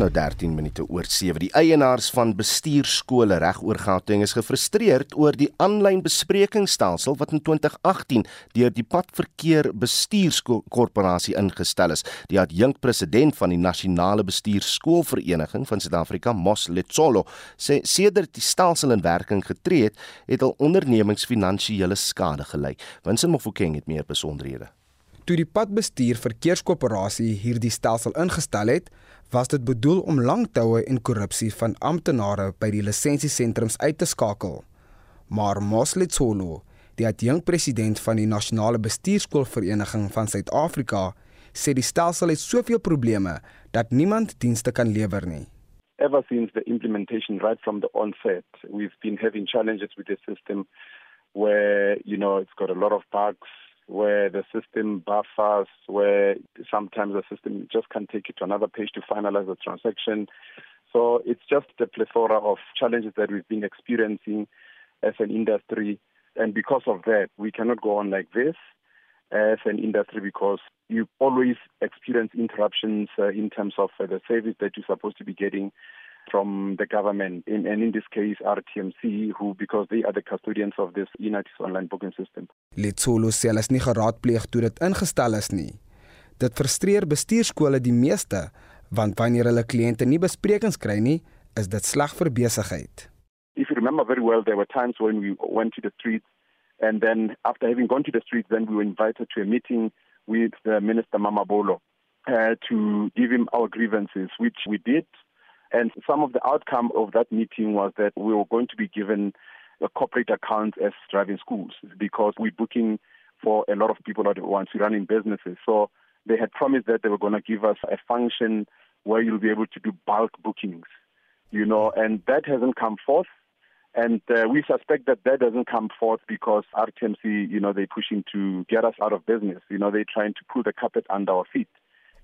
nou 13 minute oor 7. Die eienaars van bestuurskole reg oor Gauteng is gefrustreerd oor die aanlyn besprekingsstelsel wat in 2018 deur die Padverkeer Bestuurskorporasie ingestel is. Die adjunk president van die Nasionale Bestuurskoolvereniging van Suid-Afrika, Mos Letsolo, sê sedert die stelsel in werking getree het, het al ondernemings finansiële skade gely. Winsin Mofokeng het meer besonderhede. Toe die Padbestuur Verkeerskoöperasie hierdie stelsel ingestel het, was dit bedoel om langtoue en korrupsie van amptenare by die lisensiesentrums uit te skakel. Maar Mosletsolo, die adjunkpresident van die Nasionale Bestuurskoolvereniging van Suid-Afrika, sê die stelsel het soveel probleme dat niemand dienste kan lewer nie. Ever since the implementation right from the onset, we've been having challenges with the system where, you know, it's got a lot of bugs, where the system buffers, where sometimes the system just can't take it to another page to finalize the transaction. So it's just a plethora of challenges that we've been experiencing as an industry. And because of that, we cannot go on like this as an industry because you always experience interruptions uh, in terms of uh, the service that you're supposed to be getting from the government, in, and in this case RTMC, who because they are the custodians of this United online booking system. Letsolo sê hulle is nie geraadpleeg toe dit ingestel is nie. Dit frustreer bestuurskole die meeste, want wanneer hulle kliënte nie besprekings kry nie, is dit sleg vir besigheid. If you remember very well, there were times when we went to the streets, and then after having gone to the streets, then we were invited to a meeting with the Minister Mamabolo uh, to give him our grievances, which we did. And some of the outcome of that meeting was that we were going to be given a corporate account as driving schools because we're booking for a lot of people at once, we're running businesses. So they had promised that they were going to give us a function where you'll be able to do bulk bookings, you know, and that hasn't come forth. And uh, we suspect that that doesn't come forth because RTMC, you know, they're pushing to get us out of business. You know, they're trying to pull the carpet under our feet.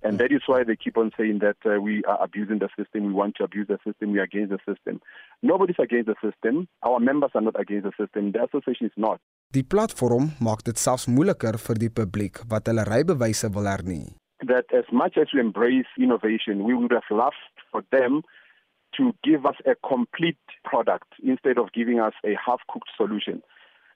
And that is why they keep on saying that uh, we are abusing the system, we want to abuse the system, we are against the system. Nobody's against the system. Our members are not against the system. The association is not. Die platform maak dit selfs moeiliker vir die publiek wat hulle rybewyse wil hernie. That as much as we embrace innovation, we would have loved for them to give us a complete product instead of giving us a half-cooked solution.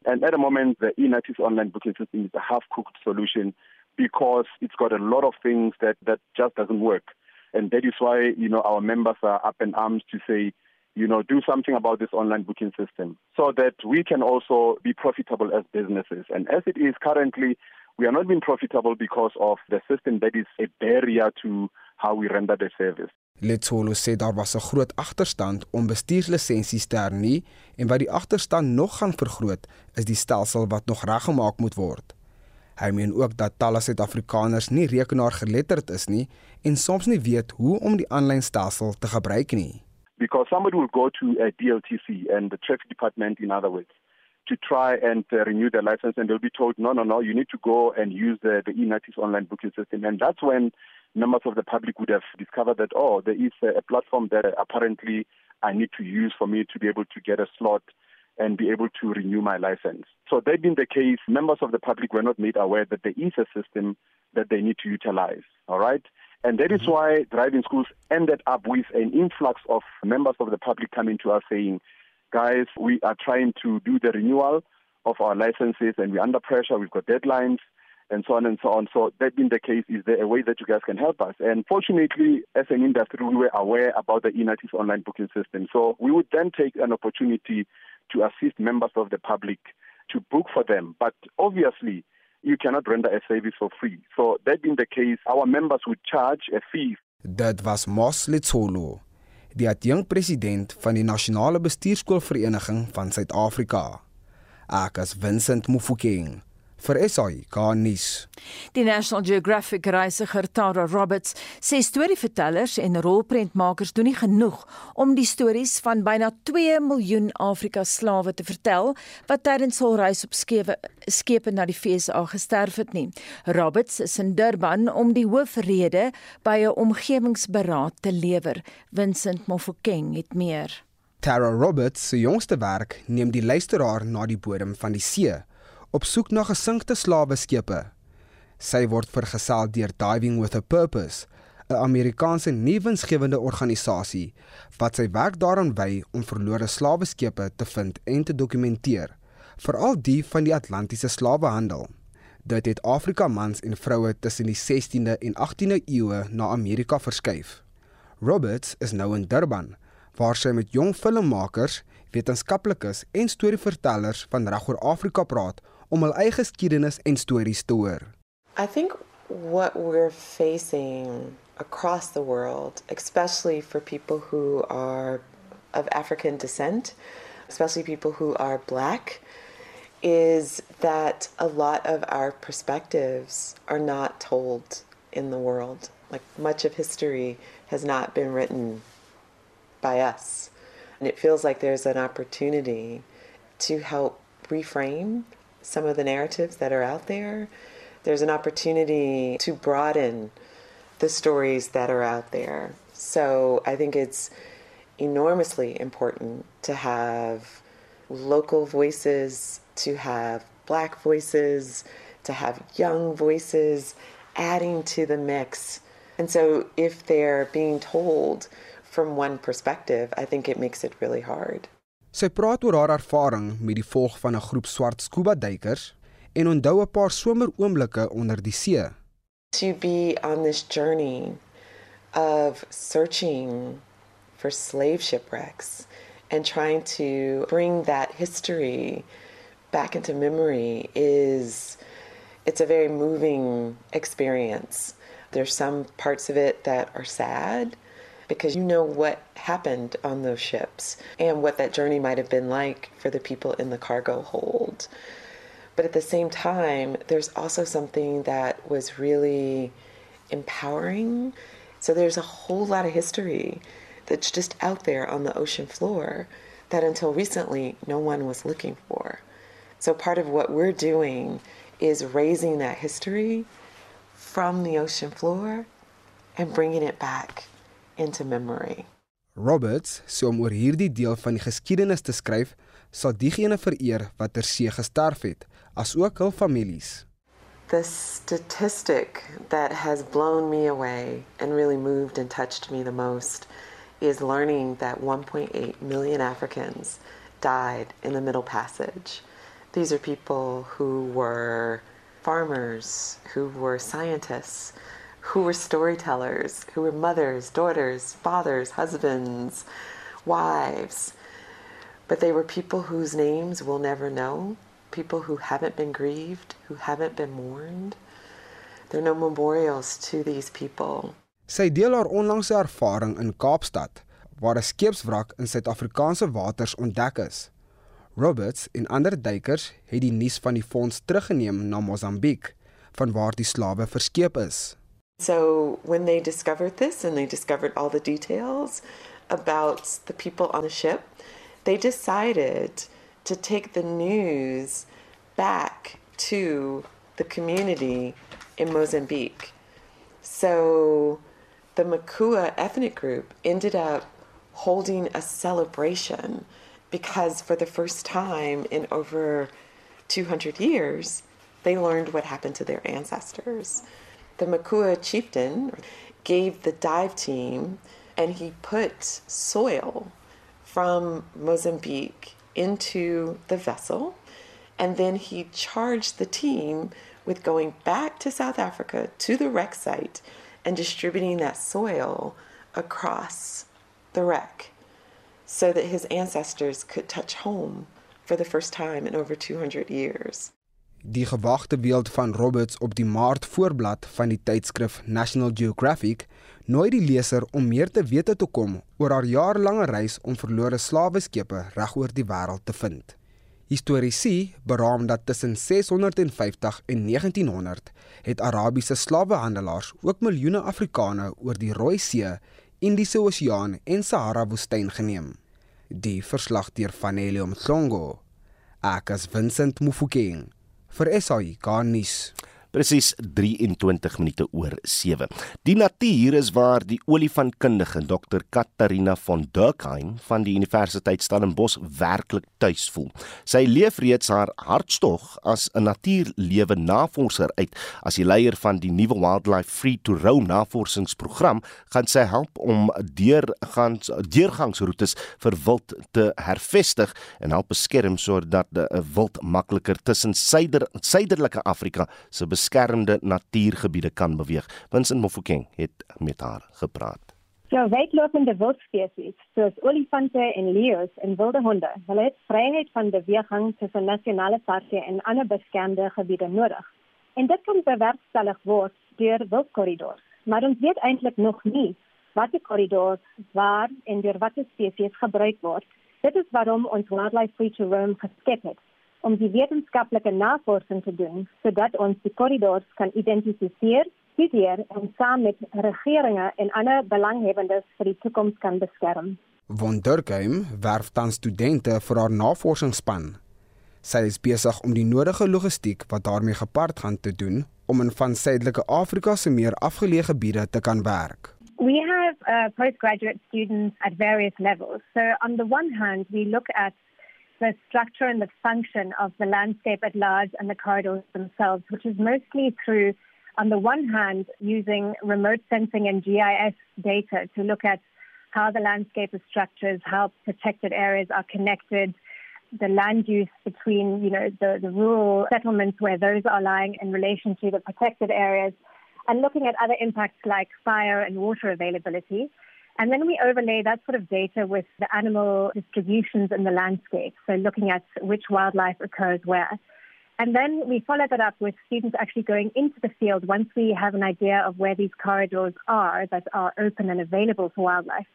And at the moment, the eNatis online booking system is a half-cooked solution because it's got a lot of things that, that just doesn't work. And that is why, you know, our members are up in arms to say, you know, do something about this online booking system so that we can also be profitable as businesses. And as it is currently, we are not being profitable because of the system that is a barrier to how we render the service. Letsolo sê daar was 'n groot agterstand om bestuurslisensies te hernie en wat die agterstand nog gaan vergroot is die stelsel wat nog reggemaak moet word. Hy meen ook dat talle Suid-Afrikaners nie rekenaar geletterd is nie en soms nie weet hoe om die aanlyn stelsel te gebruik nie. Because somebody will go to a DLTC and the traffic department in other words to try and uh, renew their license and they'll be told no no no you need to go and use the the eNatis online booking system and that's when members of the public would have discovered that oh there is a, a platform that apparently I need to use for me to be able to get a slot and be able to renew my license. So that being the case, members of the public were not made aware that there is a system that they need to utilize. All right. And that is mm-hmm. why driving schools ended up with an influx of members of the public coming to us saying, guys, we are trying to do the renewal of our licenses and we're under pressure, we've got deadlines and so on and so on. So that being the case, is there a way that you guys can help us? And fortunately, as an industry, we were aware about the eNatis online booking system. So we would then take an opportunity to assist members of the public to book for them. But obviously, you cannot render a service for free. So that being the case, our members would charge a fee. Dit was Mos Letsolo, die adjunkt president van die Nasionale Bestuurskoolvereniging van Suid-Afrika. Ek is Vincent Mufokeng vir SAI nuus. Die National Geographic reisiger Tara Roberts sê storievertellers en rolprentmakers doen nie genoeg om die stories van byna 2 miljoen Afrika slawe te vertel wat tydens hul reis op skepe skepe na die FSA gesterf het nie. Roberts is in Durban om die hoofrede by 'n omgewingsberaad te lewer. Vincent Mofokeng het meer. Tara Roberts se jongste werk neem die luisteraar na die bodem van die see op soek na gesinkte slawe skepe. Sy word vergesel deur Diving with a Purpose, 'n Amerikaanse nuwensgewende organisasie wat sy werk daaraan wy om verlore slaweskepe te vind en te dokumenteer, veral die van die Atlantiese slawehandel. Dit het Afrika mans en vroue tussen die 16de en 18de eeue na Amerika verskuif. Roberts is nou in Durban waar sy met jong filmmakers, wetenskaplikes en storievertellers van regoor Afrika praat om hul eie geskiedenis en stories te hoor. I think what we're facing across the world, especially for people who are of African descent, especially people who are black, is that a lot of our perspectives are not told in the world. Like much of history has not been written by us. And it feels like there's an opportunity to help reframe some of the narratives that are out there. There's an opportunity to broaden the stories that are out there. So I think it's enormously important to have local voices, to have black voices, to have young voices adding to the mix. And so if they're being told from one perspective, I think it makes it really hard. Sy praat oor haar ervaring met die volg van 'n groep swart scuba duikers en onthou 'n paar someroomblikke onder die see. To be on this journey of searching for slave shipwrecks and trying to bring that history back into memory is it's a very moving experience. There's some parts of it that are sad because you know what happened on those ships and what that journey might have been like for the people in the cargo hold. But at the same time, there's also something that was really empowering. So there's a whole lot of history that's just out there on the ocean floor that until recently no one was looking for. So part of what we're doing is raising that history from the ocean floor and bringing it back into memory. Roberts sê om oor hierdie deel van die geskiedenis te skryf, sal diegene vereer wat ter see gesterf het, asook hul families. The statistic that has blown me away and really moved and touched me the most is learning that 1.8 million Africans died in the Middle Passage. These are people who were farmers, who were scientists, who were storytellers, who were mothers, daughters, fathers, husbands, wives. But they were people whose names we'll never know, people who haven't been grieved, who haven't been mourned. There are no memorials to these people. Sy deel haar onlangse ervaring in Kaapstad waar 'n skeepswrak in Suid-Afrikaanse waters ontdek is. Roberts en ander duikers het die nuus van die fonds teruggeneem na Mosambiek, van waar die slawe verskeep is. So when they discovered this and they discovered all the details about the people on the ship, they decided to take the news back to the community in Mozambique. So the Makua ethnic group ended up holding a celebration because for the first time in over 200 years, they learned what happened to their ancestors. The Makua chieftain gave the dive team and he put soil from Mozambique into the vessel and then he charged the team with going back to South Africa to the wreck site and distributing that soil across the wreck so that his ancestors could touch home for the first time in over 200 years. Die gewagte beeld van Roberts op die Maart voorblad van die tydskrif National Geographic nooi die leser om meer te wete te kom oor haar jarelange reis om verlore slaweskepe regoor die wêreld te vind. Historiese beraam dat tussen 650 en 1900 het Arabiese slawehandelaars ook miljoene Afrikane oor die Rooi See, Indiese Oseaan en Sahara woestyn geneem. Die verslag deur Vanelio Mhlongo. Ek is Vincent Mufokeng vir SAI Garnis. Presies 23 minute oor 7. Die natuur is waar die olifantkundige Dr. Katarina von Durkheim van die Universiteit Stellenbosch werklik tuis voel. Sy leef reeds haar hartstog as 'n natuurlewe navorser uit. As die leier van die nuwe Wildlife Free to Roam navorsingsprogram gaan sy help om deurgangs deurgangsroetes vir wild te hervestig en help beskerm sodat die wild makliker tussen suider suiderlike Afrika se beskermde natuurgebiede kan beweeg. Vincent Mofokeng het met haar gepraat. Ja, wildlopende wildspesies soos olifante en leeu's en wilde honde, hulle het vryheid van beweging tussen nasionale parke en ander beskermde gebiede nodig. En dit kan bewerkstellig word deur wildkorridors. Maar ons weet eintlik nog nie watter korridors waar en deur watter spesies gebruik word. Dit is waarom ons Wildlife Free to Roam geskep het om die wetenskaplike navorsing te doen sodat ons die korridors kan identifiseer, studeer en saam met regeringe en ander belanghebbendes vir die toekoms kan beskerm. Von Durkheim werf dan studente vir haar navorsingsspan. Sy is besig om die nodige logistiek wat daarmee gepaard gaan te doen om in van Suidelike Afrika se meer afgeleë gebiede te kan werk. We have uh, postgraduate students at various levels. So on the one hand, we look at the structure and the function of the landscape at large and the corridors themselves, which is mostly through, on the one hand, using remote sensing and GIS data to look at how the landscape is structured, how protected areas are connected, the land use between, you know, the, the rural settlements where those are lying in relation to the protected areas, and looking at other impacts like fire and water availability. And then we overlay that sort of data with the animal distributions in the landscape. So looking at which wildlife occurs where. And then we follow that up with students actually going into the field once we have an idea of where these corridors are that are open and available for wildlife.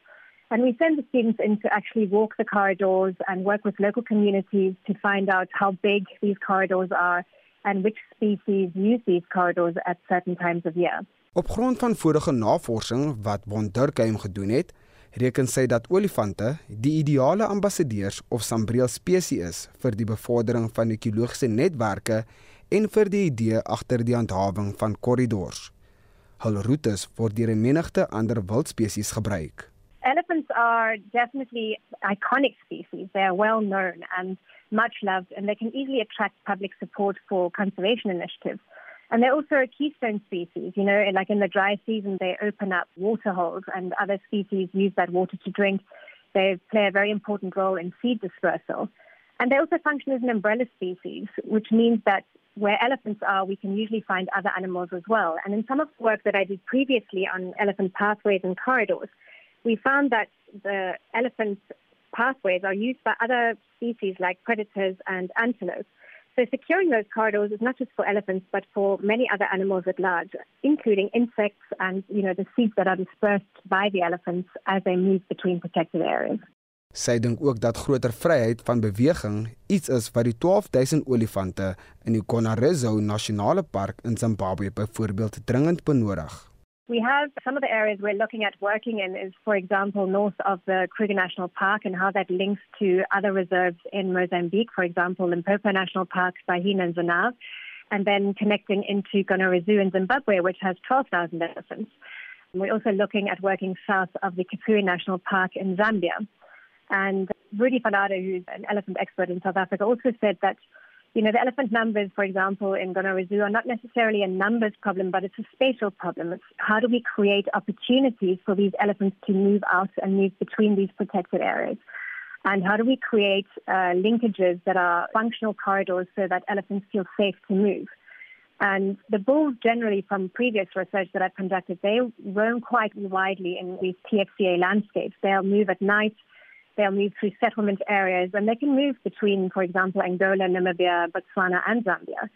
And we send the students in to actually walk the corridors and work with local communities to find out how big these corridors are and which species use these corridors at certain times of year. Op grond van vorige navorsing wat von Durkheim gedoen het, reken sy dat olifante die ideale ambassadeurs of sambreel spesies is vir die bevordering van ekologiese netwerke en vir die idee agter die handhawing van korridors. Hulle roetes word deur 'n menigte ander wildspesies gebruik. Elephants are definitely iconic species. They are well known and much loved and they can easily attract public support for conservation initiatives. And they're also a keystone species. You know, like in the dry season, they open up water holes and other species use that water to drink. They play a very important role in seed dispersal. And they also function as an umbrella species, which means that where elephants are, we can usually find other animals as well. And in some of the work that I did previously on elephant pathways and corridors, we found that the elephant pathways are used by other species like predators and antelopes. So securing those corridors is not just for elephants, but for many other animals at large, including insects and you know the seeds that are dispersed by the elephants as they move between protected areas. Sy dink ook dat groter vryheid van beweging iets is wat die 12000 olifante in die Konarezo Nasionale Park in Zimbabwe byvoorbeeld dringend benodig. We have some of the areas we're looking at working in is, for example, north of the Kruger National Park and how that links to other reserves in Mozambique, for example, Limpopo National Park, Bahina and Zanav, and then connecting into Gonorezu in Zimbabwe, which has 12,000 elephants. We're also looking at working south of the Kipui National Park in Zambia. And Rudy Fanada, who's an elephant expert in South Africa, also said that you know, the elephant numbers, for example, in Gonorezu are not necessarily a numbers problem, but it's a spatial problem. It's how do we create opportunities for these elephants to move out and move between these protected areas? And how do we create uh, linkages that are functional corridors so that elephants feel safe to move? And the bulls, generally, from previous research that I've conducted, they roam quite widely in these TFCA landscapes. They'll move at night they'll move through settlement areas and they can move between, for example, Angola, Namibia, Botswana, and Zambia.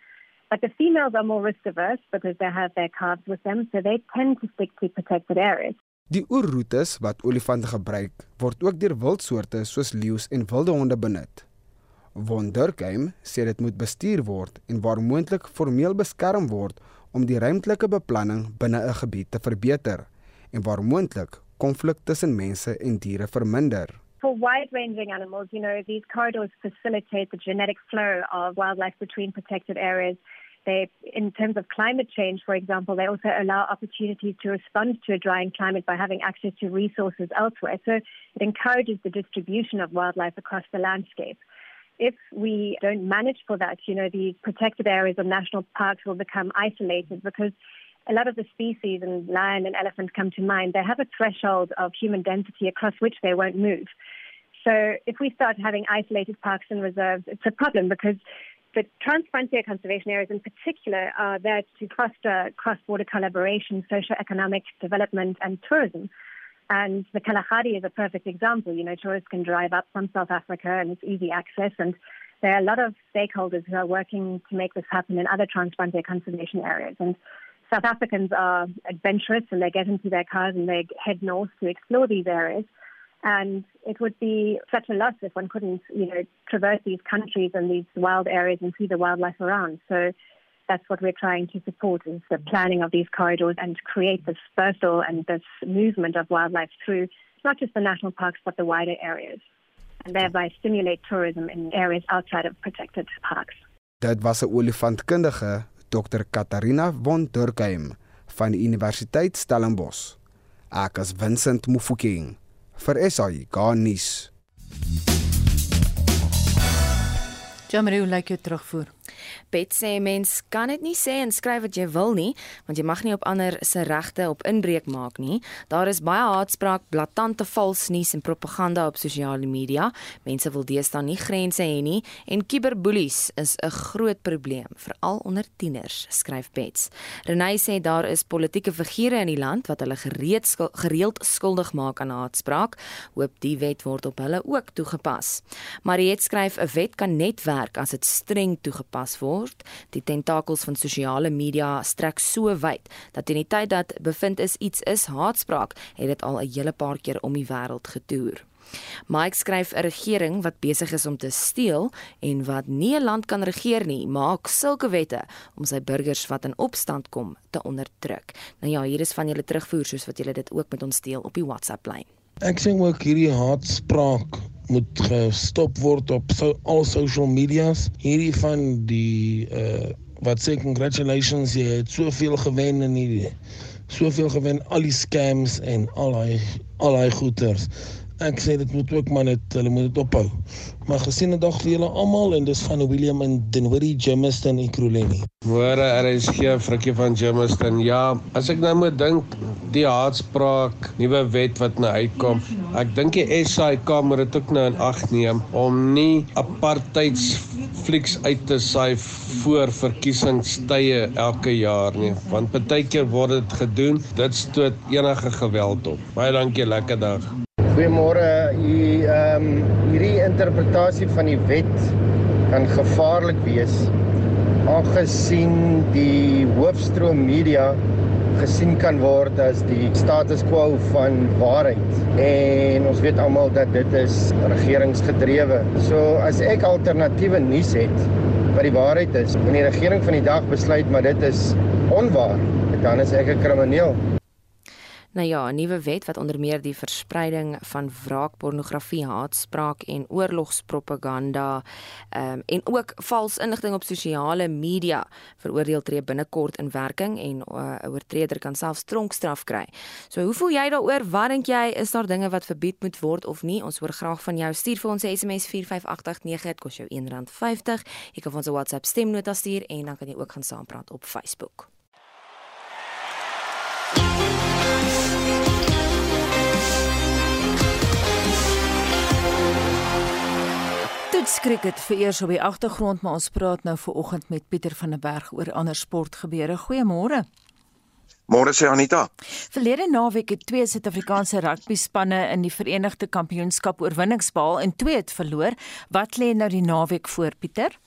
But the females are more risk averse because they have their calves with them, so they tend to stick to protected areas. Die oerroetes wat olifante gebruik, word ook deur wildsoorte soos leeu's en wilde honde benut. Von Durkheim sê dit moet bestuur word en waar moontlik formeel beskerm word om die ruimtelike beplanning binne 'n gebied te verbeter en waar moontlik konflik tussen mense en diere verminder. For wide ranging animals, you know, these corridors facilitate the genetic flow of wildlife between protected areas. they, in terms of climate change, for example, they also allow opportunities to respond to a drying climate by having access to resources elsewhere. So it encourages the distribution of wildlife across the landscape. If we don't manage for that, you know, these protected areas of national parks will become isolated because a lot of the species, and lion and elephant come to mind, they have a threshold of human density across which they won't move. So if we start having isolated parks and reserves, it's a problem because the transfrontier conservation areas in particular are there to foster cross-border collaboration, socio-economic development and tourism. And the Kalahari is a perfect example. You know, tourists can drive up from South Africa and it's easy access. And there are a lot of stakeholders who are working to make this happen in other transfrontier conservation areas. And South Africans are adventurous and they get into their cars and they head north to explore these areas. And it would be such a loss if one couldn't, you know, traverse these countries and these wild areas and see the wildlife around. So that's what we're trying to support is the planning of these corridors and create this dispersal and this movement of wildlife through not just the national parks but the wider areas and thereby stimulate tourism in areas outside of protected parks. Dit was 'n olifantkundige, Dr. Katarina von Durkheim van die Universiteit Stellenbosch. Ek is Vincent Mufokeng vir SAI Garnis. Jamie, hoe lyk jou terugvoer? Bet sê mens kan dit nie sê en skryf wat jy wil nie, want jy mag nie op ander se regte op inbreuk maak nie. Daar is baie haatspraak, blaatante vals nuus en propaganda op sosiale media. Mense wil deesdae nie grense hê nie en cyberbullies is 'n groot probleem, veral onder tieners, skryf Bets. Renay sê daar is politieke figure in die land wat hulle gereed skul, gereeld skuldig maak aan haatspraak. Hoop die wet word op hulle ook toegepas. Mariet skryf 'n wet kan net werk as dit streng toegepas toegepas word. Die tentakels van sosiale media strek so wyd dat in die tyd dat bevind is iets is haatspraak, het dit al 'n hele paar keer om die wêreld getoer. Mike skryf 'n regering wat besig is om te steel en wat nie 'n land kan regeer nie, maak sulke wette om sy burgers wat in opstand kom te onderdruk. Nou ja, hier is van julle terugvoer soos wat julle dit ook met ons deel op die WhatsApp lyn. Ek sê ook hierdie haatspraak moet gestop word op so, al social medias. Hierdie van die uh wat sê congratulations jy het soveel gewen in hierdie soveel gewen al die scams en al daai al daai goeters. Ek sê dit moet ook maar net hulle moet dit ophou. Maar gesien 'n dag vir julle almal en dis van William en Denwiri Jameson en Kroleni. Hoor, RSG Frikkie van Jameson. Ja, as ek nou moet dink die haatspraak nuwe wet wat nou uitkom. Ek dink die SAIK moet dit ook nou in ag neem om nie apartheids flieks uit te saai voor verkiesingstye elke jaar nie, want baie keer word dit gedoen. Dit stoot enige geweld op. Baie dankie, lekker dag. Goeiemôre. Hier ehm um, hierdie interpretasie van die wet kan gevaarlik wees aangesien die hoofstroom media gesien kan word as die status quo van waarheid en ons weet almal dat dit is regeringsgedrewe. So as ek alternatiewe nuus het wat die waarheid is en die regering van die dag besluit maar dit is onwaar, dan is ek 'n krimineel. Nou ja, 'n nuwe wet wat onder meer die verspreiding van wraakpornografie, haatspraak en oorlogspropaganda um, en ook vals inligting op sosiale media veroordeel tree binnekort in werking en uh, 'n uh, oortreder kan selfs tronkstraf kry. So, hoe voel jy daaroor? Wat dink jy is daar dinge wat verbied moet word of nie? Ons hoor graag van jou. Stuur vir ons 'n SMS 45889, dit kos jou R1.50. Jy kan ons 'n WhatsApp stemnota stuur en dan kan jy ook gaan saampraat op Facebook. Toets cricket vereers op die agtergrond, maar ons praat nou ver oggend met Pieter van der Berg oor ander sportgebeure. Goeiemôre. Môre sê Anita. Verlede naweek het twee Suid-Afrikaanse rugby spanne in die Verenigde Kampioenskap oorwinnings behaal en twee het verloor. Wat lê nou die naweek voor, Pieter?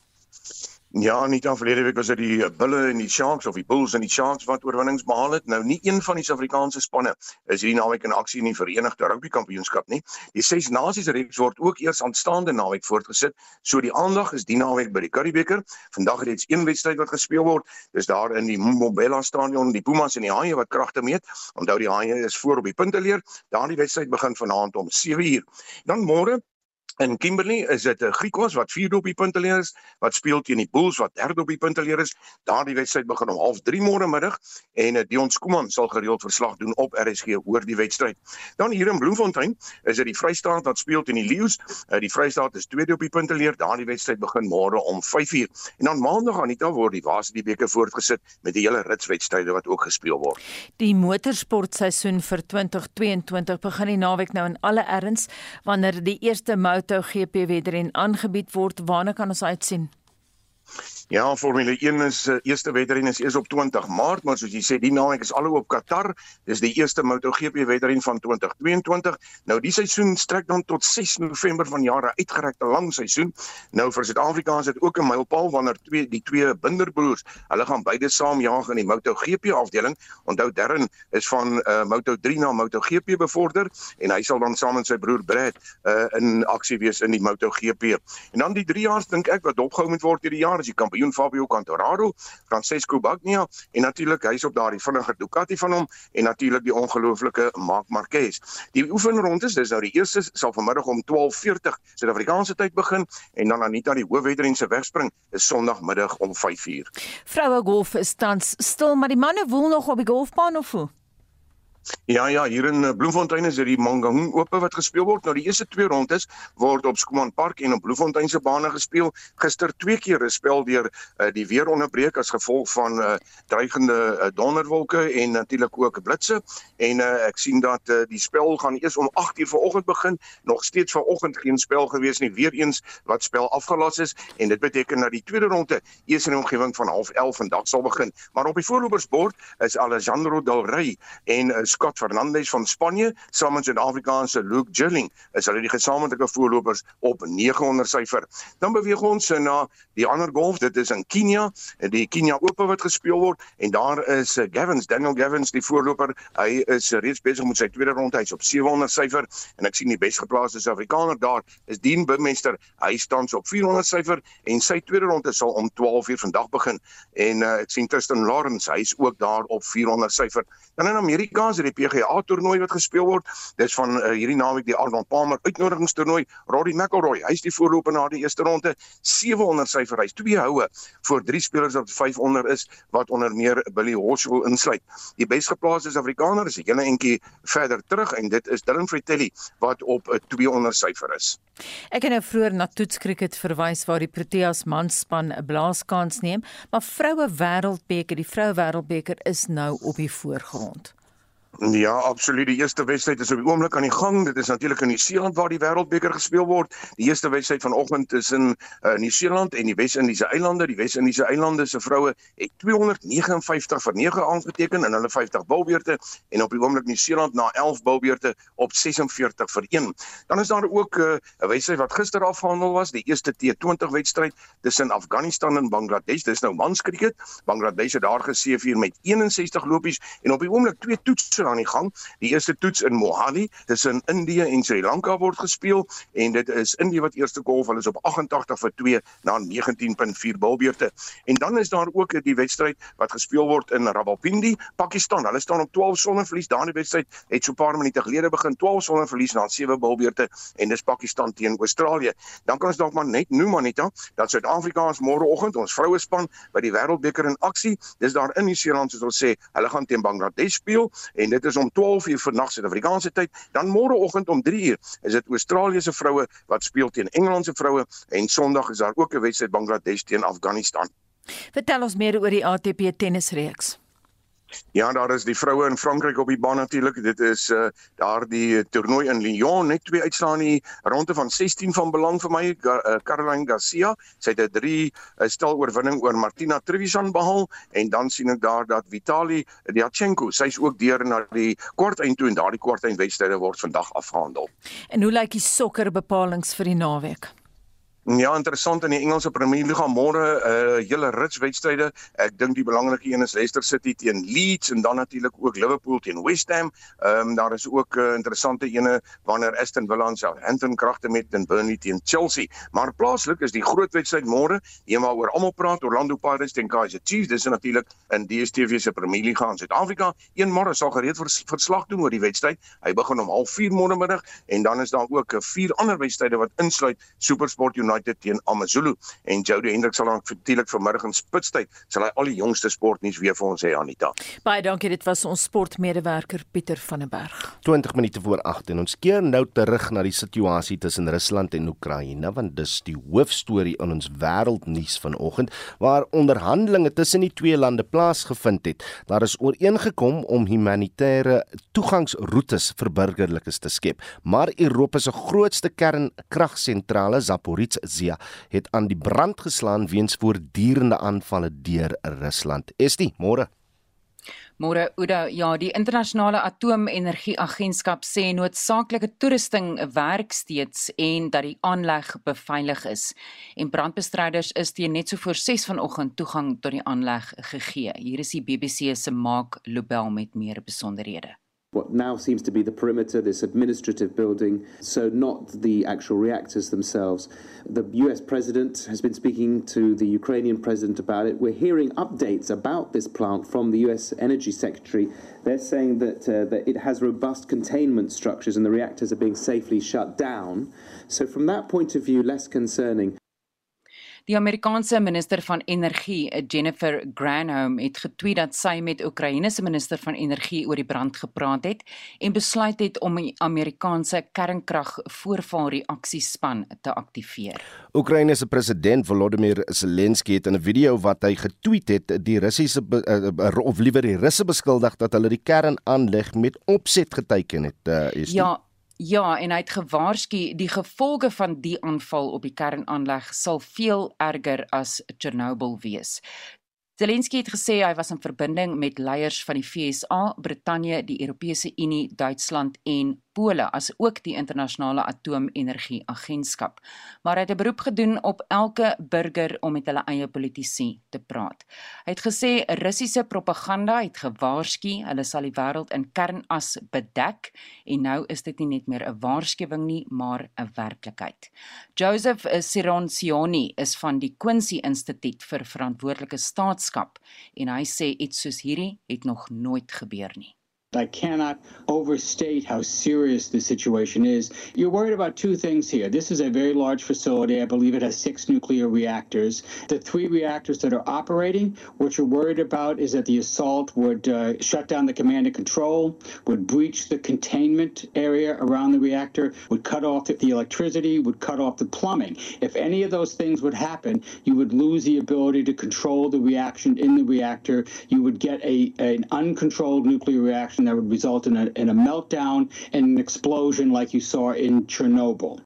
Ja, nie dan verlede week was dit die Bulle en die Sharks of die Bulls en die Sharks wat oorwinnings behaal het. Nou nie een van die Suid-Afrikaanse spanne is hierdie naweek in aksie in die Verenigde Rugby Kampioenskap nie. Die Ses Nasies reeks word ook eers aanstaande naweek voortgesit. So die aandag is die naweek by die Curriebeeker. Vandag het reeds een wedstryd wat gespeel word. Dis daar in die Mobella Stadion, die Pumas en die Haie wat kragte meet. Onthou die Haie is voor op die punteleer. Daardie wedstryd begin vanaand om 7uur. Dan môre In Kimberley is dit 'n Griekwas wat 4 op die punteleer is, wat speel teen die Bulls wat 3 op die punteleer is. Daardie wedstryd begin om 0:30 môre middag en uh, Dion Skuman sal gereeld verslag doen op RSG oor die wedstryd. Dan hier in Bloemfontein is dit die Vrystaat wat speel teen die Lions. Uh, die Vrystaat is 2 op die punteleer. Daardie wedstryd begin môre om 5:00. En dan maandag aan dag word die Waas die beker voortgesit met die hele ritswedstryde wat ook gespeel word. Die motorsportseisoen vir 2022 begin die naweek nou in alle erns wanneer die eerste MotoGP wedren aangebied word. Waarna kan ons uitsien? Ja, Formule 1 is uh, eerste wedren is eers op 20 Maart, maar soos jy sê, die naweek is alhoop op Qatar. Dis die eerste MotoGP wedren van 2022. Nou die seisoen strek dan tot 6 November van jare uitgerekte lang seisoen. Nou vir Suid-Afrika is dit ook 'n mylpaal wanneer twee die twee binderbroers, hulle gaan beide saam jaag in die MotoGP afdeling. Onthou Darren is van uh, Moto3 na MotoGP bevorder en hy sal dan saam met sy broer Brad uh, in aksie wees in die MotoGP. En dan die 3 jaar dink ek wat opgehou moet word hierdie jaar is die kampioen kampioen Fabio Quartararo, Francesco Bagnaia en natuurlik hy's op daardie vinniger Ducati van hom en natuurlik die ongelooflike Marc Marquez. Die oefenrondes, dis nou die eerste sal vanmiddag om 12:40 Suid-Afrikaanse tyd begin en dan Anita die hoofwedren se wegspring is Sondagmiddag om 5:00. Vroue golf is tans stil, maar die manne woel nog op die golfbaan of hoe? Ja ja, hier in eh, Bloemfontein is dit die Mangaung Ope wat gespeel word. Nou die eerste twee rondes word op Skuman Park en op Bloemfontein se bane gespeel. Gister twee keer gespeel deur uh, die weer onderbreek as gevolg van uh, dreigende uh, donderwolke en natuurlik ook blitse. En uh, ek sien dat uh, die spel gaan eers om 8:00 vanoggend begin. Nog steeds vanoggend geen spel gewees nie. Weereens wat spel afgelas is en dit beteken dat die tweede ronde eers in die omgewing van 11:30 vandag sal begin. Maar op die voorlopersbord is Alejandro Del Rey en uh, Scott Fernandez van Spanje saam met Suid-Afrikaanse Luke Gilling is hulle die gesamentlike voorlopers op 900 syfer. Dan beweeg ons na die ander golf, dit is in Kenia, die Kenia Ope wat gespeel word en daar is eh, Gavins, Daniel Gavins die voorloper. Hy is reeds besig met sy tweede ronde, hy's op 700 syfer en ek sien die besgeplaaste Suid-Afrikaner daar is Dean Bimester. Hy staan op 400 syfer en sy tweede ronde sal om 12:00 vandag begin. En uh, ek sien Tristan Lawrence, hy's ook daar op 400 syfer. Dan in Amerika is die PGA toernooi wat gespeel word. Dis van uh, hierdie naweek die Arnold Palmer uitnodigingstoernooi. Rory McIlroy, hy's die voorloper na die eerste ronde, 700 syfer. Hy's twee houe vir drie spelers wat 500 is wat onder meer Billy Horschel insluit. Die besgeplaaste Suid-Afrikaner is 'n hele entjie verder terug en dit is Dylan Fratelli wat op 'n 200 syfer is. Ek het nou vroeër na toetskriket verwys waar die Proteas manspan 'n blaaskans neem, maar vroue wêreldbeker, die vroue wêreldbeker is nou op die voorgrond. Ja, absoluut. Die eerste wedstryd is op die oomblik aan die gang. Dit is natuurlik in Nieu-Seeland waar die Wêreldbeker gespeel word. Die eerste wedstryd vanoggend is in uh, Nieu-Seeland en die Wes-Indiese eilande. Die Wes-Indiese eilande se vroue het 259 vir 9 aangeteken in hulle 50 bilbeerte en op die oomblik Nieu-Seeland na 11 bilbeerte op 46 vir 1. Dan is daar ook eh, 'n uh, wedstryd wat gister afgehandel was, die eerste T20 wedstryd tussen Afghanistan en Bangladesh. Dis nou manskriket. Bangladesh het daar geseëvier met 61 lopies en op die oomblik twee toetse aan die gang. Die eerste toets in Mohali tussen Indië en Sri Lanka word gespeel en dit is Indië wat eerste golf, hulle is op 88 vir 2 na 19.4 bilbeerte. En dan is daar ook die wedstryd wat gespeel word in Rawalpindi, Pakistan. Hulle staan op 12 sonder verlies. Daardie wedstryd het so 'n paar minute gelede begin 12 sonder verlies na 7 bilbeerte en dis Pakistan teen Australië. Dan kan ons dalk maar net noem Anita dat Suid-Afrika ons môreoggend ons vroue span by die Wêreldbeker in aksie. Dis daar in Nieu-Seeland soos ons sê, hulle gaan teen Bangladesh speel en dit is om 12 uur vannag Suid-Afrikaanse tyd. Dan môreoggend om 3 uur is dit Australiese vroue wat speel teen Engelandse vroue en Sondag is daar ook 'n wedstryd Bangladesh teen Afghanistan. Vertel ons meer oor die ATP tennisreeks. Ja, daar is die vroue in Frankryk op die baan natuurlik. Dit is uh daar die toernooi in Lyon, net twee uitslae in die ronde van 16 van belang vir my. Uh, Caroline Garcia, sy het 'n 3 uh, stel oorwinning oor Martina Trevisan behaal en dan sien ek daar dat Vitali Diachenko, sy's ook deur na die kwarteind toe en daardie kwarteind wedstryde word vandag afgehandel. En hoe lyk die sokker bepalinge vir die naweek? Ja, interessant in die Engelse Premier League môre 'n uh, hele rits wedstryde. Ek dink die belangrike een is Leicester City teen Leeds en dan natuurlik ook Liverpool teen West Ham. Ehm um, daar is ook 'n uh, interessante ene wanneer Aston Villa en Southampton kragte met en Burnley teen Chelsea. Maar plaaslik is die groot wedstryd môre, een waaroor almal praat, Orlando Pirates teen Kaizer Chiefs. Dis natuurlik in DStv se Premier League in Suid-Afrika. Een môre sal gereed vers, verslag doen oor die wedstryd. Hy begin om 04:30 môre middag en dan is daar ook uh, vier ander wedstryde wat insluit SuperSport United United teen AmaZulu en Jody Hendrik sal dan natuurlik vanmiddag in spitstyd sal hy al die jongste sportnuus weer vir ons hê Anita. Baie dankie dit was ons sportmedewerker Pieter van der Berg. 20 minute voor 8 en ons keer nou terug na die situasie tussen Rusland en Oekraïne want dis die hoofstorie in ons wêreldnuus vanoggend waar onderhandelinge tussen die twee lande plaasgevind het. Daar is ooreengekom om humanitêre toegangsroetes vir burgerlikes te skep, maar Europa se grootste kernkragsentrale Zaporizhzhia het aan die brand geslaan weens voortdurende aanvalle deur Rusland. Is dit môre? Môre Oudo, ja, die internasionale atoomenergieagentskap sê noodsaaklike toerusting werk steeds en dat die aanleg beveilig is. En brandbestryders is teen net so voor 6 vanoggend toegang tot die aanleg gegee. Hier is die BBC se Mark Lobel met meer besonderhede. What now seems to be the perimeter, this administrative building, so not the actual reactors themselves. The US president has been speaking to the Ukrainian president about it. We're hearing updates about this plant from the US energy secretary. They're saying that, uh, that it has robust containment structures and the reactors are being safely shut down. So, from that point of view, less concerning. Die Amerikaanse minister van energie, Jennifer Granholm, het getweet dat sy met Oekraïne se minister van energie oor die brand gepraat het en besluit het om die Amerikaanse kernkragvoorvalreaksiespan te aktiveer. Oekraïne se president Volodymyr Zelensky het in 'n video wat hy getweet het, die Russiese uh, of liewer die Russe beskuldig dat hulle die kernaanleg met opset geteken het. Uh, ja, Ja, en hy het gewaarsku die gevolge van die aanval op die kernaanleg sal veel erger as Chernobyl wees. Zelensky het gesê hy was in verbinding met leiers van die FSA, Brittanje, die Europese Unie, Duitsland en Pole as ook die internasionale atoomenergie agentskap. Maar hy het 'n beroep gedoen op elke burger om met hulle eie politici te praat. Hy het gesê Russiese propaganda het gewaarsku hulle sal die wêreld in kernas bedek en nou is dit nie net meer 'n waarskuwing nie, maar 'n werklikheid. Joseph Sironcioni is van die Quincy Instituut vir verantwoordelike staatskap en hy sê iets soos hierdie het nog nooit gebeur nie. I cannot overstate how serious the situation is. You're worried about two things here. This is a very large facility. I believe it has six nuclear reactors. The three reactors that are operating, what you're worried about is that the assault would uh, shut down the command and control, would breach the containment area around the reactor, would cut off the electricity, would cut off the plumbing. If any of those things would happen, you would lose the ability to control the reaction in the reactor. You would get a, an uncontrolled nuclear reaction that would result in a, in a meltdown and an explosion like you saw in Chernobyl.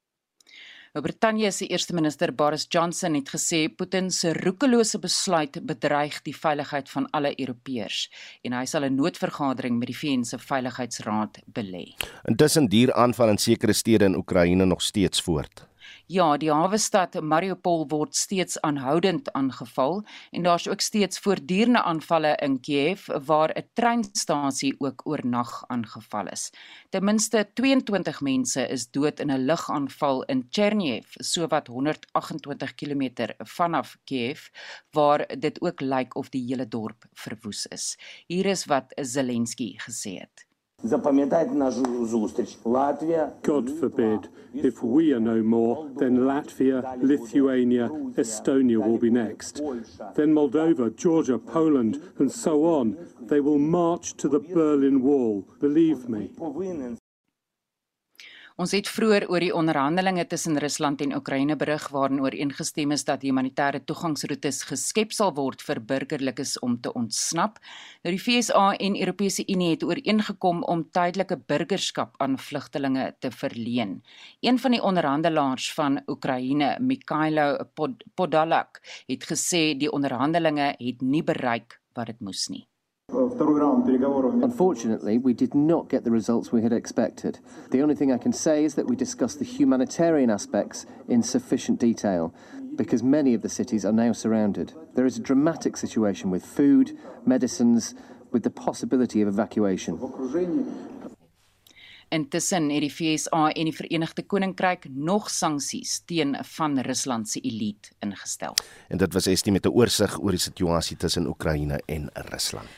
Nou, Brittanje se eerste minister Boris Johnson het gesê Putin se roekelose besluit bedreig die veiligheid van alle Europeërs en hy sal 'n noodvergadering met die VN se Veiligheidsraad belê. Intussen duur aanval in sekere stede in Oekraïne nog steeds voort. Ja, die hawe stad Mariupol word steeds aanhoudend aangeval en daar's ook steeds voortdurende aanvalle in Kiev waar 'n treinstasie ook oornag aangeval is. Ten minste 22 mense is dood in 'n lugaanval in Chernihiv, sowat 128 km vanaf Kiev, waar dit ook lyk of die hele dorp verwoes is. Hier is wat Zelensky gesê het. God forbid, if we are no more, then Latvia, Lithuania, Estonia will be next. Then Moldova, Georgia, Poland, and so on. They will march to the Berlin Wall, believe me. Ons het vroeër oor die onderhandelinge tussen Rusland en Oekraïne berig waarin ooreengestem is dat humanitêre toegangsroetes geskep sal word vir burgerlikes om te ontsnap. Nou die FSA en Europese Unie het ooreengekom om tydelike burgerskap aan vlugtelinge te verleen. Een van die onderhandelaars van Oekraïne, Mikhailo Pod Podolak, het gesê die onderhandelinge het nie bereik wat dit moes nie. Unfortunately, we did not get the results we had expected. The only thing I can say is that we discussed the humanitarian aspects in sufficient detail because many of the cities are now surrounded. There is a dramatic situation with food, medicines, with the possibility of evacuation. Intussen het die FSA en die Verenigde Koninkryk nog sanksies teen van Rusland se elite ingestel. En dit was Estie met 'n oorsig oor die situasie tussen Oekraïne en Rusland.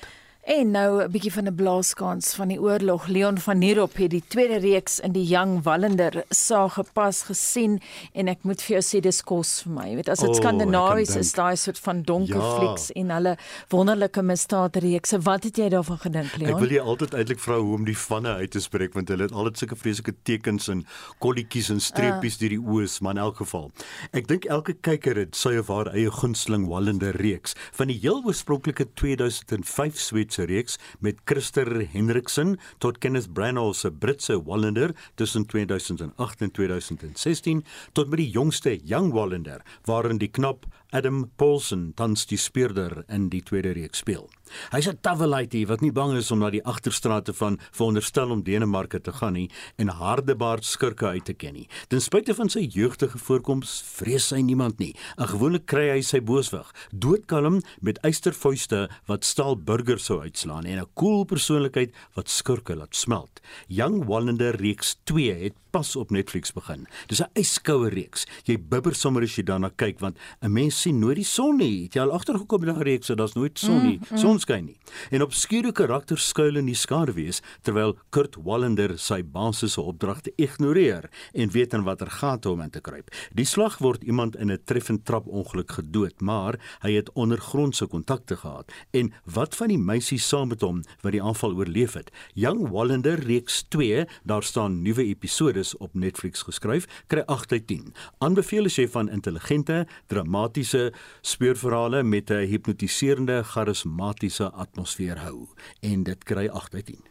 En nou 'n bietjie van 'n blaaskans van die oorlog. Leon van Nierop het die tweede reeks in die Young Wallander saag gepas gesien en ek moet vir jou sê dis kos vir my. Jy weet as dit oh, Skandinawies is, daai soort van donker ja. flieks en hulle wonderlike misdaadreekse. Wat het jy daarvan gedink, Leon? Ek wil jy altyd eintlik vra hoe om die vanne uit te spreek want hulle het altyd sulke vreeslike tekens en kolletjies en streepies uh. deur die oë, maar in elk geval. Ek dink elke kyker het sy of haar eie gunsteling Wallander reeks van die heel oorspronklike 2005 Sweet se reeks met Christer Hendriksen tot Kenneth Branagh se Britse Wallander tussen 2008 en 2016 tot met die jongste Young Wallander waarin die knap Adam Paulson tans die speurder in die tweede reeks speel. Hy's 'n tawelaity wat nie bang is om na die agterstrate van veronderstel om Denemarke te gaan nie en hardebaard skurke uit te ken nie. Ten spyte van sy jeugtige voorkoms vrees hy niemand nie. En gewoonlik kry hy sy booswig doodkalm met eystervuiste wat staal burgers sou uitslaan en 'n koel persoonlikheid wat skurke laat smelt. Young Wallander reeks 2 het pas op Netflix begin. Dis 'n yskoue reeks. Jy bibber sommer as jy daarna kyk want 'n mens sien nooit die son nie. Het jy al agtergekom met daai reeks dat daar's nooit son nie. Mm, mm. Son skyn nie. En obskure karakters skuil in die skaduwees terwyl Kurt Wallander sy basiese opdragte ignoreer en weet in watter gate om in te kruip. Die slag word iemand in 'n treffend trapongeluk gedood, maar hy het ondergrondse kontakte gehad. En wat van die meisie saam met hom wat die aanval oorleef het? Young Wallander reeks 2, daar staan nuwe episode is op Netflix geskryf, kry 8 uit 10. Aanbeveel as jy van intelligente, dramatiese speurverhale met 'n hipnotiserende, charismatiese atmosfeer hou en dit kry 8 uit 10.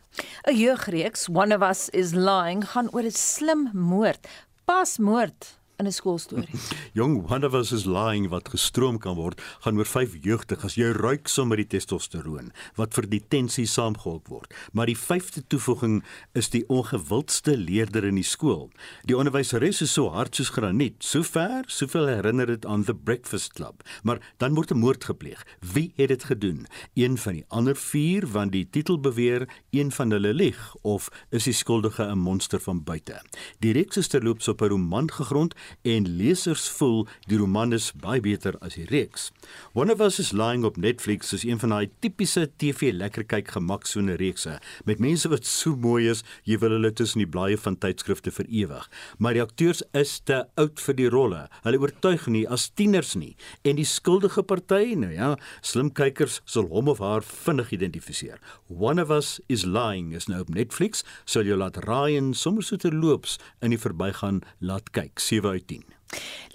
'n Jeugreeks One of Us is Lying gaan oor 'n slim moord. Pas moord in 'n skoolstorie. Jong One of Us is Lying wat gestroom kan word, gaan oor vyf jeugdiges. Jy ruik sommer die testosteroon wat vir die tensie saamgehok word. Maar die vyfde toevoeging is die ongewildste leerder in die skool. Die onderwyseres is so hard soos graniet. Sover, soveel herinner dit aan The Breakfast Club. Maar dan word 'n moord gepleeg. Wie het dit gedoen? Een van die ander 4 want die titel beweer een van hulle lieg of is die skuldige 'n monster van buite. Die reeks is terloops op 'n roman gegrond en lesers voel die roman is baie beter as die reeks. One of Us is Lying op Netflix is een van daai tipiese TV lekker kyk gemaksone reekse met mense wat so mooi is, jy wil hulle tussen die blaaie van tydskrifte vir ewig. Maar die akteurs is te oud vir die rolle. Hulle oortuig nie as tieners nie en die skuldige party, nou ja, slim kykers sal hom of haar vinnig identifiseer. One of Us is Lying is nou op Netflix, sal jy laat raai en sommer so terloops in die verbygaan laat kyk. 7 uit 10.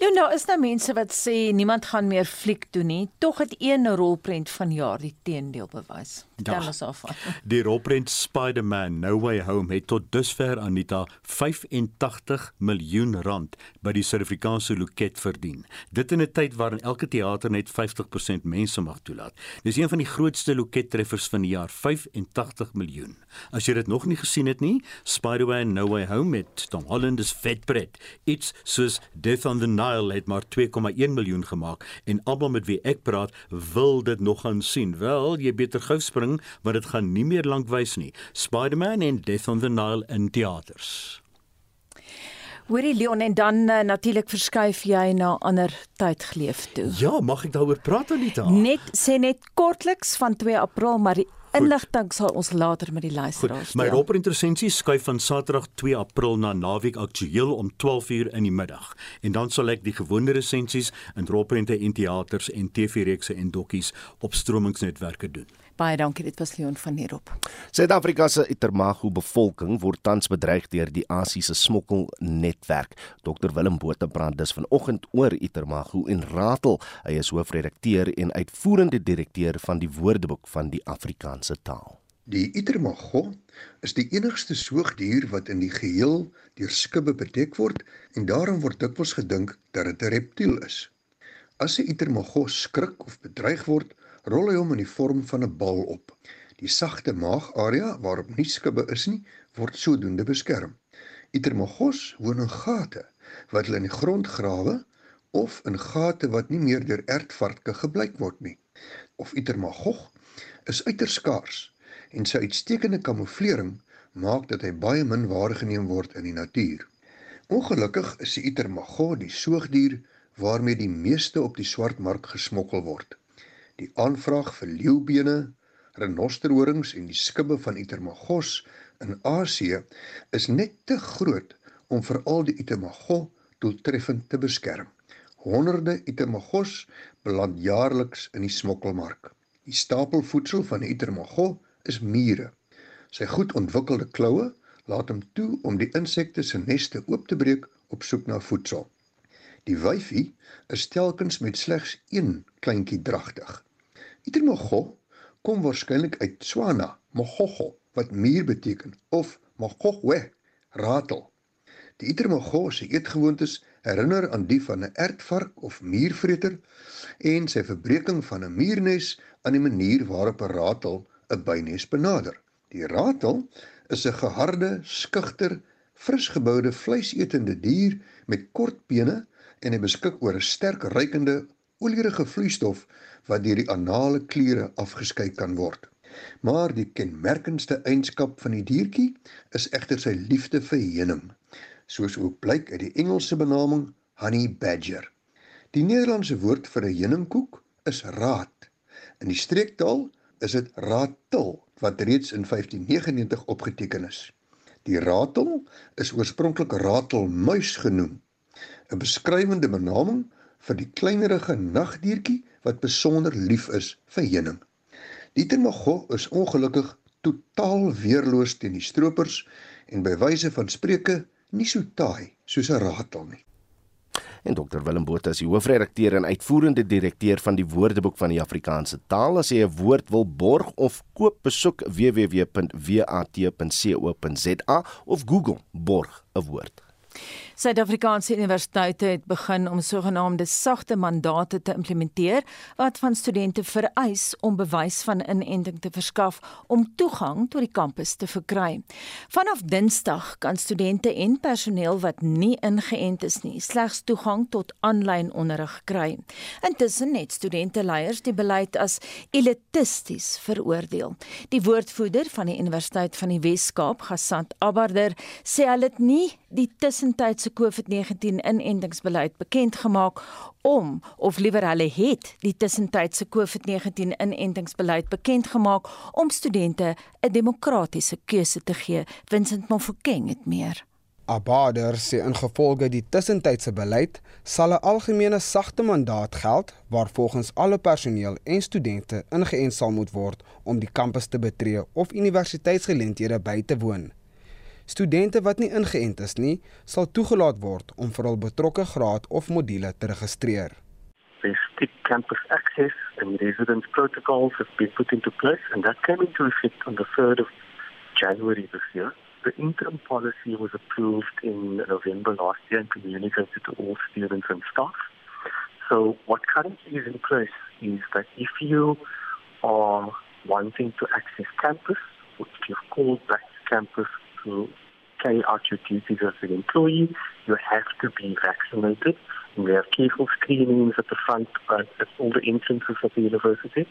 Leon, nou is daar mense wat sê niemand gaan meer fliek doen nie. Tog het een rolprent van jaar die teendeel bewys. Tel ons af. Die rolprent Spider-Man No Way Home het tot dusver Anita 85 miljoen rand by die Suid-Afrikaanse loket verdien. Dit in 'n tyd waarin elke teater net 50% mense mag toelaat. Dis een van die grootste lokettreffers van die jaar, 85 miljoen. As jy dit nog nie gesien het nie, Spider-Man No Way Home met Tom Holland is vetpret. Iets soos Death on the Nile het maar 2,1 miljoen gemaak en almal met wie ek praat wil dit nog gaan sien. Wel, jy beter gou spring want dit gaan nie meer lank wys nie. Spider-Man en Death on the Nile in teaters. Hoorie Leon en dan uh, natuurlik verskuif jy na ander tyd geleef toe. Ja, mag ek daaroor praat Anita? Net sê net kortliks van 2 April maar die inligting sal ons later met die luisteraars deel. My roperintersensie skuif van Saterdag 2 April na naweek aktueel om 12uur in die middag. En dan sal ek die gewone resensies in roperente en teaters en TV-reekse en dokkies op stromingsnetwerke doen. Baie dankie, dit was Leon van Heerop. Suid-Afrika se Itermago bevolking word tans bedreig deur die Asiëse smokkelnetwerk. Dr Willem Botha praat dus vanoggend oor Itermago en Ratel. Hy is hoofredakteur en uitvoerende direkteur van die Woordeboek van die Afrikaanse taal. Die Itermago is die enigste soogdier wat in die geheel deur skubbe bedek word en daarom word dikwels gedink dat dit 'n reptiel is. As 'n Itermago skrik of bedreig word, rol hy hom in die vorm van 'n bal op. Die sagte maagarea waarop nie skubbe is nie, word sodoende beskerm. Itermagos woon in gate wat hulle in die grond grawe of in gate wat nie meer deur ertvarke gebruik word nie. Of Itermagog is uiters skaars en sy uitstekende kamouflering maak dat hy baie min waargeneem word in die natuur. Ongelukkig is die Itermagog die soogdier waarmee die meeste op die swartmark gesmokkel word. Die aanvraag vir leeubene, renosterhorings en die skubbe van Itermagos in Asië is net te groot om veral die Itermagos doeltreffend te beskerm. Honderde Itermagos beland jaarliks in die smokkelmark. Die stapelvoedsel van die Itermagos is mure. Sy goed ontwikkelde kloue laat hom toe om die insekte se neste oop te breek op soek na voedsel. Die wyfie is telkens met slegs een kleintjie dragtig. Itermogo kom waarskynlik uit Tswana, mogogo wat muur beteken of mogogwe, ratel. Die Itermogo se eetgewoontes herinner aan die van 'n ertvark of muurvreter en sy verbreeking van 'n muurnes aan die manier waarop 'n ratel 'n bynes benader. Die ratel is 'n geharde, skugter, frisgeboude vleisetende dier met kort bene en hy beskik oor 'n sterk rykende olierige vloeistof wat deur die anale kliere afgeskei kan word. Maar die kenmerkendste eienskap van die diertjie is egter sy liefde vir heuning, soos ook blyk uit die Engelse benaming honey badger. Die Nederlandse woord vir 'n heuningkoek is raat. In die streektaal is dit ratel wat reeds in 1599 opgeteken is. Die ratel is oorspronklik ratelmuis genoem, 'n beskrywende benaming vir die kleinerige nagdiertjie wat besonder lief is vir heuning. Die termago is ongelukkig totaal weerloos teen die stroopers en by wyse van spreuke nie so taai soos 'n ratel nie en Dr Willem Botha is die hoofredakteur en uitvoerende direkteur van die Woordeboek van die Afrikaanse taal. As jy 'n woord wil borg of koop, besoek www.wat.co.za of Google borg 'n woord. Suid-Afrikaanse universiteite het begin om sogenaamde sagte mandate te implementeer wat van studente vereis om bewys van inenting te verskaf om toegang tot die kampus te verkry. Vanaf Dinsdag kan studente en personeel wat nie ingeënt is nie slegs toegang tot aanlyn onderrig kry. Intussen het studenteleiers die beleid as elitisties veroordeel. Die woordvoerder van die Universiteit van die Wes-Kaap, Gasant Abarder, sê hulle het nie die tussentydse COVID-19 inentingsbeleid bekend gemaak om of liewer hulle het die tussentydse COVID-19 inentingsbeleid bekend gemaak om studente 'n demokratiese keuse te gee. Vincent Mofokeng het meer. Abader sê ingevolge die tussentydse beleid sal 'n algemene sagte mandaat geld waar volgens alle personeel en studente ingeënt sal moet word om die kampus te betree of universiteitsgeleenthede by te woon. Studente wat nie ingeënt is nie, sal toegelaat word om vir hul betrokke graad of module te registreer. Strict campus access and residence protocols have been put into place and that came into effect on the 3rd of January this year. The interim policy was approved in November last year and communicated to all students and staff. So what currently is in place is that if you are wanting to access campus, which you've called back to campus to carry out your duties as an employee, you have to be vaccinated. And we have careful screenings at the front uh, at all the entrances of the university.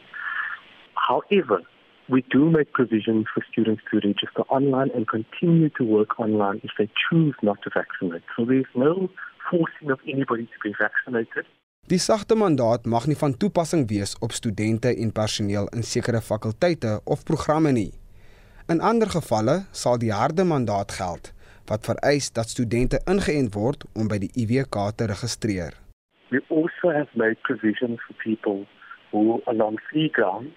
However, we do make provisions for students to register online and continue to work online if they choose not to vaccinate. So there's no forcing of anybody to be vaccinated. Die sagte mandaat mag nie van toepassing wees op studente en personeel in sekere fakulteite of programme nie. In ander gevalle sal die harde mandaat geld wat vereis dat studente ingeënt word om by die IWK te registreer. We also have made provisions for people who are on free grounds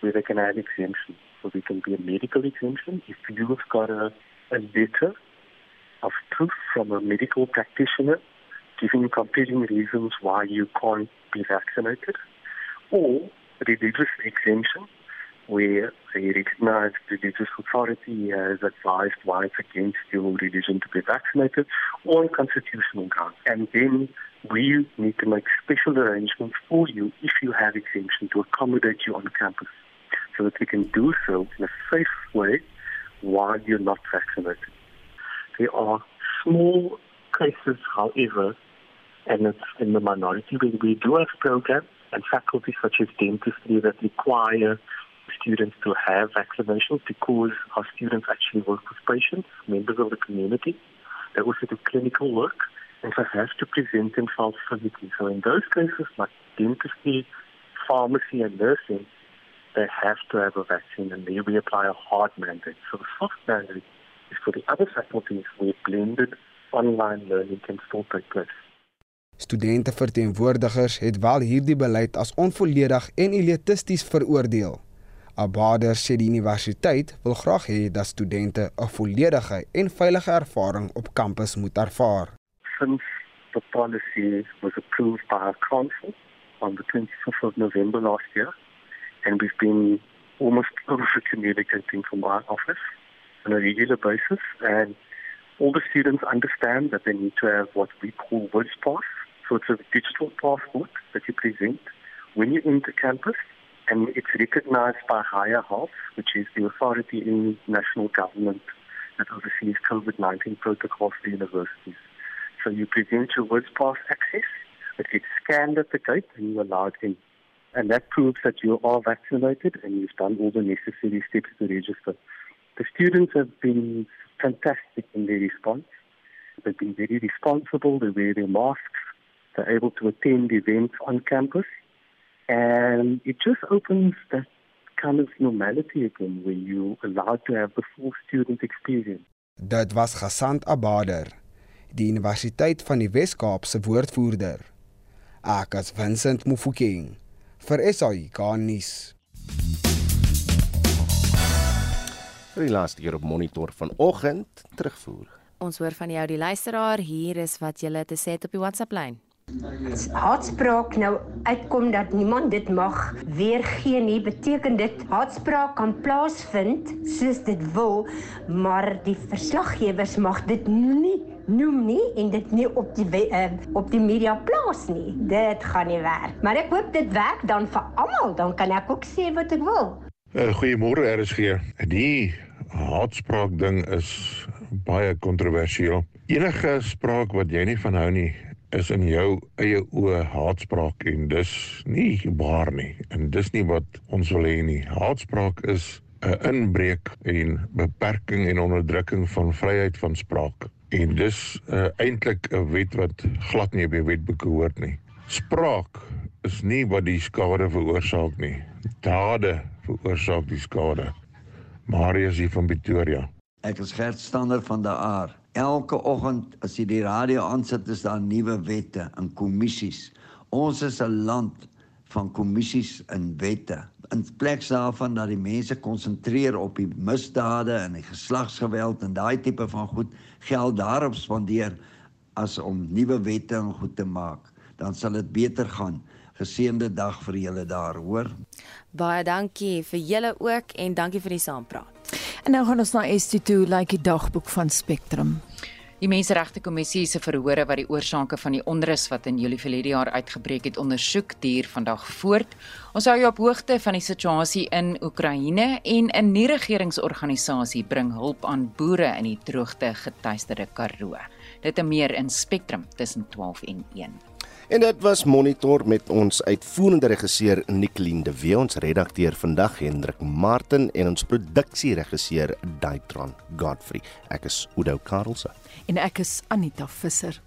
where they can have exemption. So they can be a medical exemption if you've got a, a letter of proof from a medical practitioner giving compelling reasons why you can't be vaccinated or religious exemption where a recognized religious authority has advised why it's against your religion to be vaccinated on constitutional grounds. And then we need to make special arrangements for you if you have exemption to accommodate you on campus. so that we can do so in a safe way while you're not vaccinated. There are small cases, however, and it's in the minority, but we do have programs and faculties such as dentistry that require students to have vaccinations because our students actually work with patients, members of the community. They also do clinical work and so have to present themselves physically. So in those cases, like dentistry, pharmacy, and nursing, they have to have a vaccine, and there we apply a hard mandate. So the soft mandate is for the other faculties where blended online learning can still take place. Studente verteenwoordigers het wel hierdie beleid as onvolledig en elitisties veroordeel. Abader sê die universiteit wil graag hê dat studente 'n volledige en veilige ervaring op kampus moet ervaar. Since the policy was approved by our council on the 25th of November last year, and we've been almost over communicating from our office on a regular basis, and all the students understand that they need to have what we call words pass. So it's a digital passport that you present when you enter campus and it's recognized by Higher Health, which is the authority in national government that oversees COVID-19 protocols for universities. So you present your words pass access, it gets scanned at the gate and you're allowed in. And that proves that you are vaccinated and you've done all the necessary steps to register. The students have been fantastic in their response. They've been very responsible, they wear their masks, they're able to attend events on campus. And it just opens that kind of normality again where you're allowed to have the full student experience. Dit was Gasant Abader, die Universiteit van die Wes-Kaap se woordvoerder. Ek as Vincent Mufokeng vir SAI Garnis. Vir die laaste keer op monitor vanoggend terugvoer. Ons hoor van jou die luisteraar, hier is wat jy te sê op die WhatsApp lyn. Haatspraak nou uitkom dat niemand dit mag weergee nie, beteken dit haatspraak kan plaasvind soos dit wil, maar die verslaggewers mag dit nie noem nie en dit nie op die uh, op die media plaas nie. Dit gaan nie werk. Maar ek hoop dit werk dan vir almal, dan kan ek ook sê wat ek wil. Uh, Goeiemôre RSG. Die haatspraak ding is baie kontroversieel. Enige spraak wat jy nie van hou nie, is in jou eie oë haatspraak en dis nie waar nie en dis nie wat ons wil hê nie. Haatspraak is 'n inbreuk en beperking en onderdrukking van vryheid van spraak. En dis uh, eintlik 'n wet wat glad nie die wetboeke hoort nie. Spraak is nie wat die skade veroorsaak nie. Dade veroorsaak die skade. Marius hier van Pretoria. Ek is Gert Stander van der Aar. Elke oggend as jy die radio aansit, is daar nuwe wette en kommissies. Ons is 'n land van kommissies en wette. In plek daarvan dat die mense konsentreer op die misdade en die geslagsgeweld en daai tipe van goed, geld daarop spandeer as om nuwe wette en goed te maak, dan sal dit beter gaan. Geseënde dag vir julle daar, hoor. Baie dankie vir julle ook en dankie vir die saampraat. En nou gaan ons na Estie toe, like die dagboek van Spectrum. Die Menseregte Kommissie se verhore wat die oorsake van die onrus wat in Julie verlede jaar uitgebreek het ondersoek, duur vandag voort. Ons hou jou op hoogte van die situasie in Oekraïne en 'n nie-regeringsorganisasie bring hulp aan boere in die droogte getuisterde Karoo. Dit en meer in Spectrum tussen 12 en 1. En dit was Monitor met ons uitvoerende regisseur Nicoline de Wee, ons redakteur vandag Hendrik Martin en ons produksieregisseur Daitron Godfrey. Ek is Udo Karlse en ek is Anita Visser.